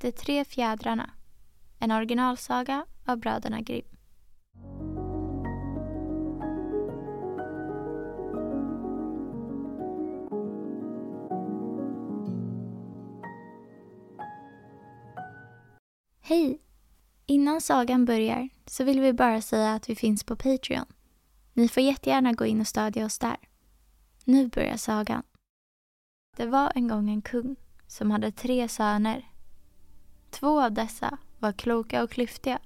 De tre fjädrarna. En originalsaga av bröderna Grimm. Hej! Innan sagan börjar så vill vi bara säga att vi finns på Patreon. Ni får jättegärna gå in och stödja oss där. Nu börjar sagan. Det var en gång en kung som hade tre söner. Två av dessa var kloka och klyftiga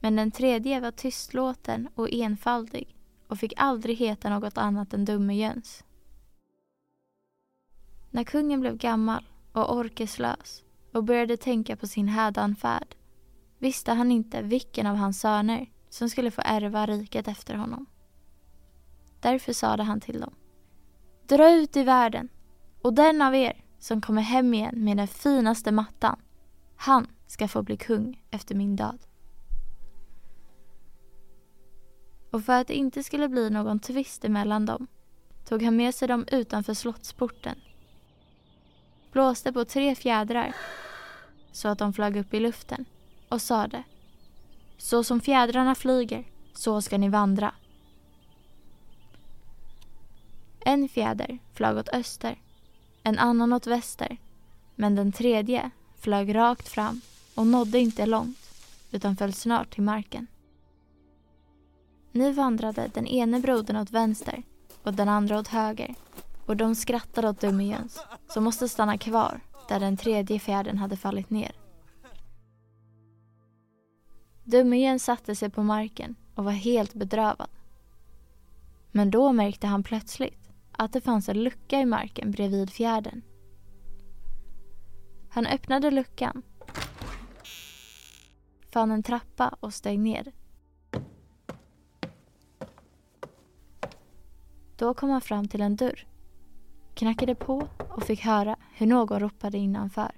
men den tredje var tystlåten och enfaldig och fick aldrig heta något annat än Dumme Jöns. När kungen blev gammal och orkeslös och började tänka på sin hädanfärd visste han inte vilken av hans söner som skulle få ärva riket efter honom. Därför sade han till dem. Dra ut i världen och den av er som kommer hem igen med den finaste mattan, han ska få bli kung efter min död. Och för att det inte skulle bli någon tvist emellan dem tog han med sig dem utanför slottsporten. Blåste på tre fjädrar så att de flög upp i luften och sade Så som fjädrarna flyger, så ska ni vandra. En fjäder flög åt öster, en annan åt väster men den tredje flög rakt fram och nådde inte långt utan föll snart till marken. Nu vandrade den ene brodern åt vänster och den andra åt höger och de skrattade åt Dumme Jöns som måste stanna kvar där den tredje fjärden hade fallit ner. Dumme Jöns satte sig på marken och var helt bedrövad. Men då märkte han plötsligt att det fanns en lucka i marken bredvid fjärden. Han öppnade luckan, fann en trappa och steg ner. Då kom han fram till en dörr, knackade på och fick höra hur någon ropade innanför.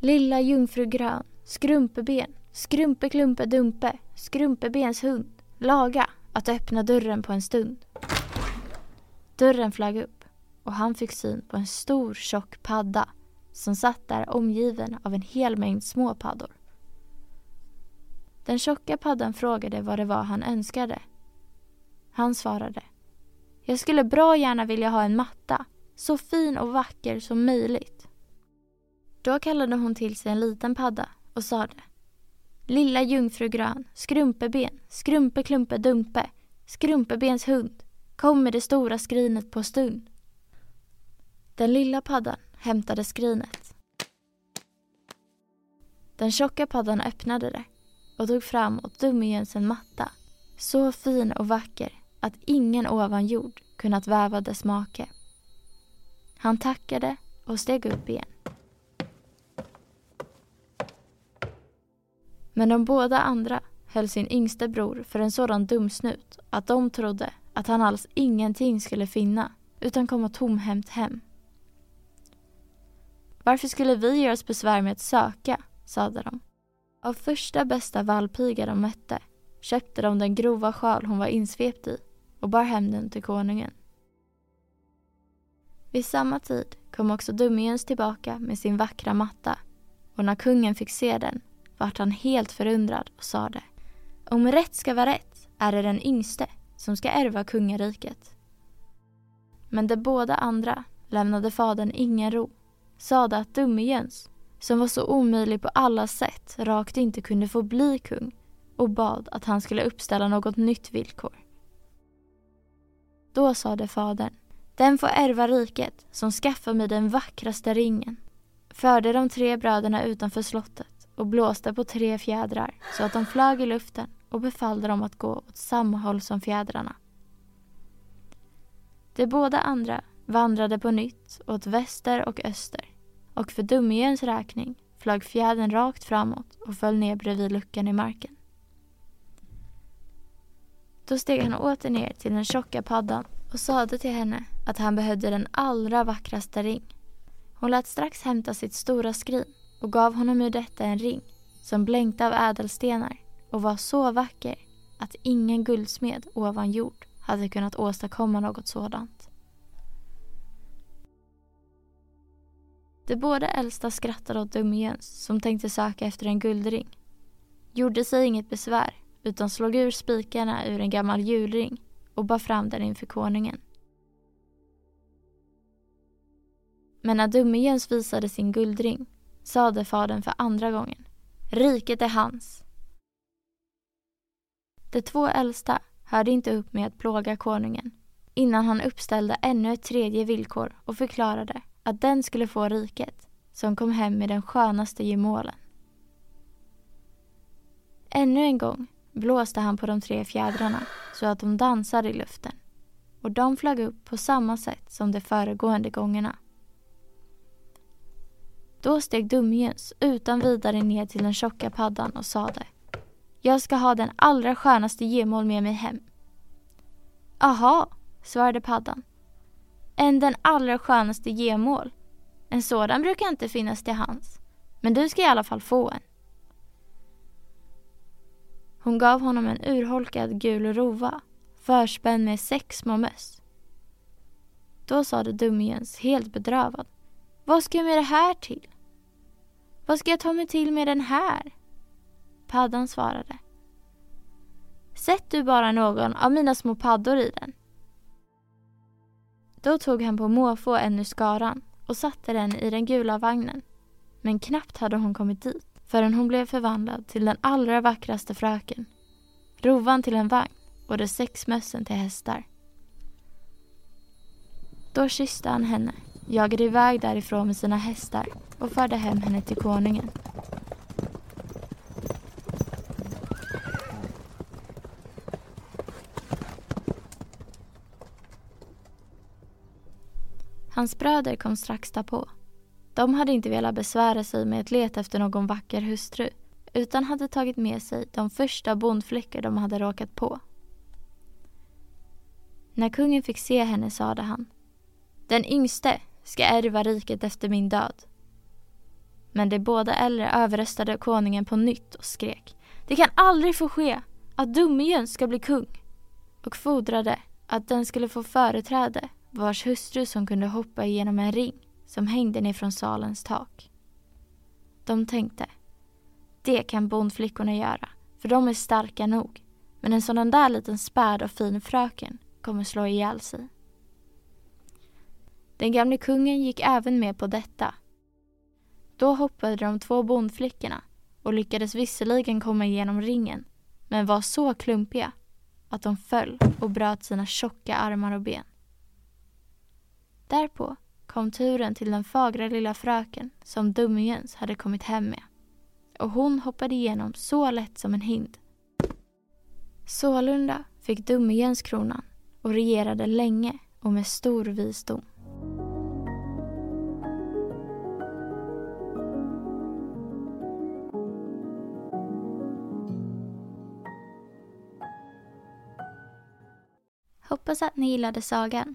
Lilla jungfru grön, skrumpeben, skrumpeklumpe dumpe, skrumpebens hund, laga att öppna dörren på en stund. Dörren flög upp och han fick syn på en stor tjock padda som satt där omgiven av en hel mängd små paddor. Den tjocka paddan frågade vad det var han önskade. Han svarade. Jag skulle bra gärna vilja ha en matta, så fin och vacker som möjligt. Då kallade hon till sig en liten padda och sade. Lilla jungfru grön, skrumpeben, skrumpeklumpe dumpe, skrumpebens hund, kom med det stora skrinet på stund. Den lilla paddan hämtade skrinet. Den tjocka paddan öppnade det och tog fram åt Dummejöns en matta, så fin och vacker att ingen ovan jord kunnat väva dess make. Han tackade och steg upp igen. Men de båda andra höll sin yngste bror för en sådan dumsnut att de trodde att han alls ingenting skulle finna utan komma tomhänt hem. Varför skulle vi göra oss besvär med att söka, sade de. Av första bästa vallpiga de mötte köpte de den grova sjal hon var insvept i och bar hem den till konungen. Vid samma tid kom också Dummejöns tillbaka med sin vackra matta och när kungen fick se den vart han helt förundrad och sade Om rätt ska vara rätt är det den yngste som ska ärva kungariket. Men de båda andra lämnade fadern ingen ro, sade att Dummejöns, som var så omöjlig på alla sätt, rakt inte kunde få bli kung och bad att han skulle uppställa något nytt villkor. Då sade fadern, den får ärva riket som skaffar mig den vackraste ringen. Förde de tre bröderna utanför slottet och blåste på tre fjädrar så att de flög i luften och befallde dem att gå åt samma håll som fjädrarna. De båda andra vandrade på nytt åt väster och öster och för dumjöns räkning flög fjädern rakt framåt och föll ner bredvid luckan i marken. Då steg han åter ner till den tjocka paddan och sade till henne att han behövde den allra vackraste ring. Hon lät strax hämta sitt stora skrin och gav honom ur detta en ring som blänkte av ädelstenar och var så vacker att ingen guldsmed ovan jord hade kunnat åstadkomma något sådant. De båda äldsta skrattade åt Dummejöns som tänkte söka efter en guldring. Gjorde sig inget besvär utan slog ur spikarna ur en gammal julring och bar fram den inför konungen. Men när Dummejöns visade sin guldring sade fadern för andra gången Riket är hans. De två äldsta hörde inte upp med att plåga konungen innan han uppställde ännu ett tredje villkor och förklarade att den skulle få riket som kom hem med den skönaste gemålen. Ännu en gång blåste han på de tre fjädrarna så att de dansade i luften och de flög upp på samma sätt som de föregående gångerna. Då steg Dumjöns utan vidare ner till den tjocka paddan och sade Jag ska ha den allra skönaste gemål med mig hem. Aha, svarade paddan. Än den allra skönaste gemål. En sådan brukar inte finnas till hands. Men du ska i alla fall få en. Hon gav honom en urholkad gul rova förspänd med sex små möss. Då sade Dumjöns helt bedrövad. Vad ska jag med det här till? Vad ska jag ta mig till med den här? Paddan svarade. Sätt du bara någon av mina små paddor i den. Då tog han på måfå en ur skaran och satte den i den gula vagnen. Men knappt hade hon kommit dit förrän hon blev förvandlad till den allra vackraste fröken. Rovan till en vagn och de sex mössen till hästar. Då kysste han henne, jagade iväg därifrån med sina hästar och förde hem henne till konungen. Hans bröder kom strax därpå. De hade inte velat besvära sig med att leta efter någon vacker hustru utan hade tagit med sig de första bondflickor de hade råkat på. När kungen fick se henne sade han Den yngste ska ärva riket efter min död. Men de båda äldre överröstade konungen på nytt och skrek Det kan aldrig få ske att Dumjön ska bli kung och fordrade att den skulle få företräde vars hustru som kunde hoppa igenom en ring som hängde ner från salens tak. De tänkte, det kan bondflickorna göra, för de är starka nog. Men en sådan där liten späd och fin fröken kommer slå ihjäl sig. Den gamle kungen gick även med på detta. Då hoppade de två bondflickorna och lyckades visserligen komma igenom ringen men var så klumpiga att de föll och bröt sina tjocka armar och ben. Därpå kom turen till den fagra lilla fröken som Dummejöns hade kommit hem med. Och hon hoppade igenom så lätt som en hind. Sålunda fick Dummejöns kronan och regerade länge och med stor visdom. Hoppas att ni gillade sagan.